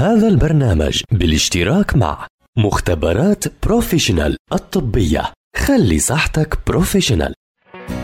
هذا البرنامج بالاشتراك مع مختبرات Professional الطبية. خلي صحتك professional.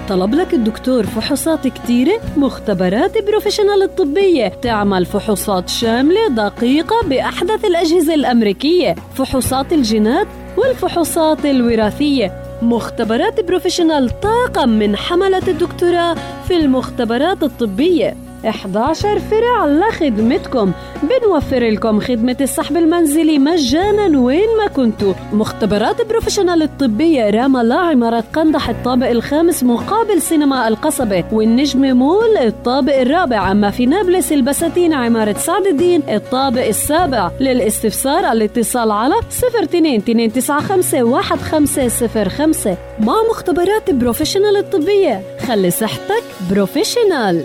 طلب لك الدكتور فحوصات كتيرة مختبرات Professional الطبية. تعمل فحوصات شاملة دقيقة بأحدث الأجهزة الأمريكية. فحوصات الجينات والفحوصات الوراثية. مختبرات Professional طاقم من حملة الدكتوراه في المختبرات الطبية. 11 فرع لخدمتكم. بنوفر لكم خدمة السحب المنزلي مجانا وين ما كنتوا. مختبرات Professional الطبية رام الله عمارة قندح الطابق الخامس مقابل سينما القصبة. والنجم مول الطابق الرابع. أما في نابلس البساتين عمارة سعد الدين الطابق السابع. للاستفسار الاتصال على 02 295 1505 مع مختبرات Professional الطبية خلي صحتك بروفيشنال.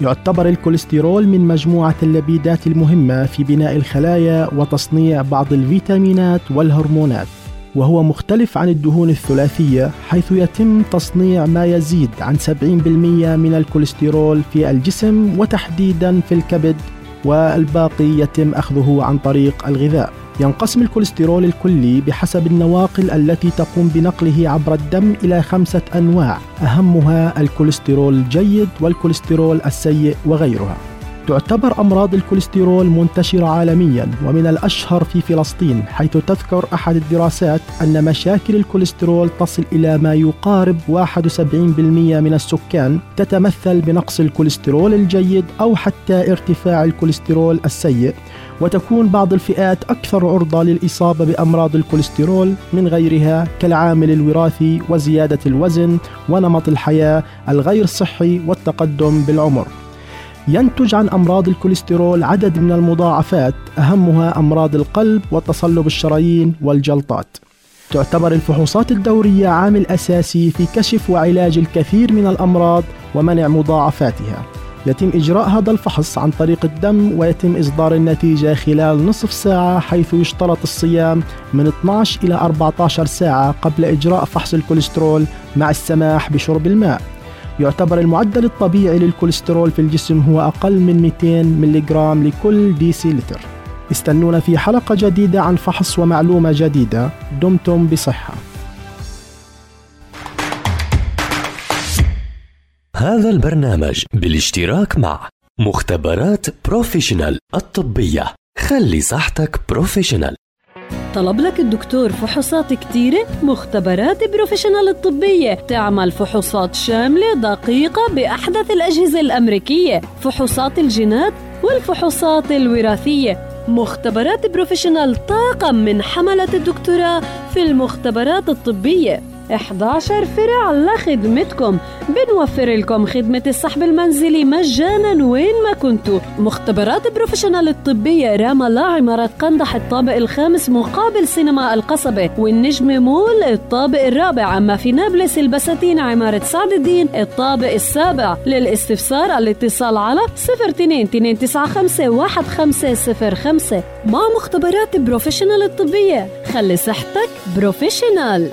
يعتبر الكوليسترول من مجموعة اللبيدات المهمة في بناء الخلايا وتصنيع بعض الفيتامينات والهرمونات وهو مختلف عن الدهون الثلاثية حيث يتم تصنيع ما يزيد عن 70% من الكوليسترول في الجسم وتحديدا في الكبد والباقي يتم أخذه عن طريق الغذاء. ينقسم الكوليسترول الكلي بحسب النواقل التي تقوم بنقله عبر الدم إلى خمسة أنواع أهمها الكوليسترول الجيد والكوليسترول السيء وغيرها. تعتبر أمراض الكوليسترول منتشرة عالميا ومن الأشهر في فلسطين حيث تذكر أحد الدراسات أن مشاكل الكوليسترول تصل إلى ما يقارب 71% من السكان تتمثل بنقص الكوليسترول الجيد أو حتى ارتفاع الكوليسترول السيء. وتكون بعض الفئات أكثر عرضة للإصابة بأمراض الكوليسترول من غيرها كالعامل الوراثي وزيادة الوزن ونمط الحياة الغير صحي والتقدم بالعمر. ينتج عن أمراض الكوليسترول عدد من المضاعفات أهمها أمراض القلب وتصلب الشرايين والجلطات. تعتبر الفحوصات الدورية عامل أساسي في كشف وعلاج الكثير من الأمراض ومنع مضاعفاتها. يتم إجراء هذا الفحص عن طريق الدم ويتم إصدار النتيجة خلال نصف ساعة حيث يشترط الصيام من 12 إلى 14 ساعة قبل إجراء فحص الكوليسترول مع السماح بشرب الماء. يعتبر المعدل الطبيعي للكوليسترول في الجسم هو أقل من 200 ملغ لكل ديسي لتر استنونا في حلقة جديدة عن فحص ومعلومة جديدة. دمتم بصحة. هذا البرنامج بالاشتراك مع مختبرات Professional الطبية. خلي صحتك professional. طلب لك الدكتور فحوصات كتيرة مختبرات Professional الطبية. تعمل فحوصات شاملة دقيقة بأحدث الأجهزة الأمريكية فحوصات الجينات والفحوصات الوراثية. مختبرات Professional طاقم من حملة الدكتوراه في المختبرات الطبية. 11 فرع لخدمتكم. بنوفر لكم خدمة السحب المنزلي مجانا وين ما كنتوا. مختبرات Professional الطبية رام الله عمارة قندح الطابق الخامس مقابل سينما القصبة. والنجم مول الطابق الرابع. أما في نابلس البساتين عمارة سعد الدين الطابق السابع. للاستفسار الاتصال على 02 295 1505 مع مختبرات Professional الطبية خلي صحتك professional.